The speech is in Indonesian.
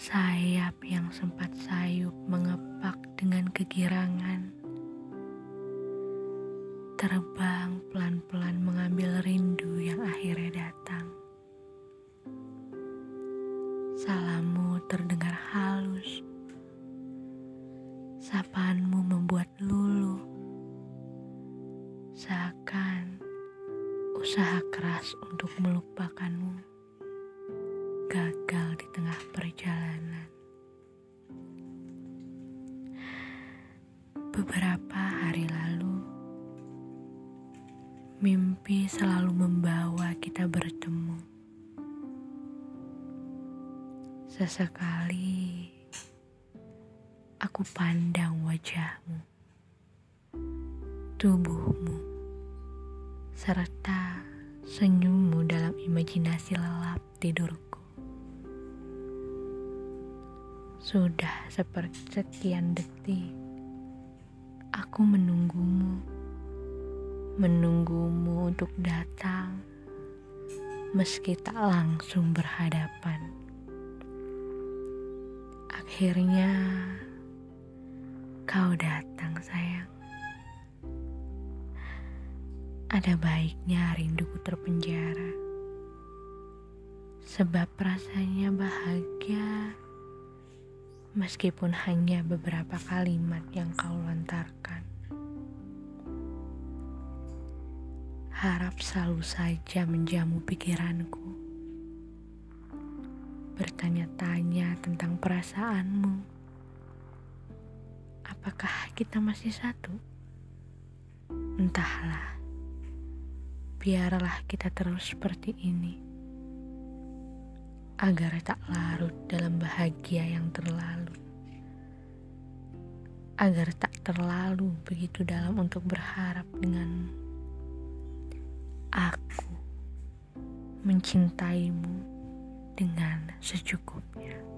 sayap yang sempat sayup mengepak dengan kegirangan, terbang pelan-pelan mengambil rindu yang akhirnya datang. Salamu terdengar halus, sapaanmu membuat lulu seakan usaha keras untuk melupakanmu. Beberapa hari lalu, mimpi selalu membawa kita bertemu. Sesekali aku pandang wajahmu, tubuhmu, serta senyummu dalam imajinasi lelap tidurku. Sudah seperti sekian detik Aku menunggumu, menunggumu untuk datang, meski tak langsung berhadapan. Akhirnya, kau datang, sayang. Ada baiknya rinduku terpenjara, sebab rasanya bahagia meskipun hanya beberapa kalimat yang kau Harap selalu saja menjamu pikiranku, bertanya-tanya tentang perasaanmu. Apakah kita masih satu? Entahlah, biarlah kita terus seperti ini. Agar tak larut dalam bahagia yang terlalu, agar tak terlalu begitu dalam untuk berharap dengan aku mencintaimu dengan secukupnya.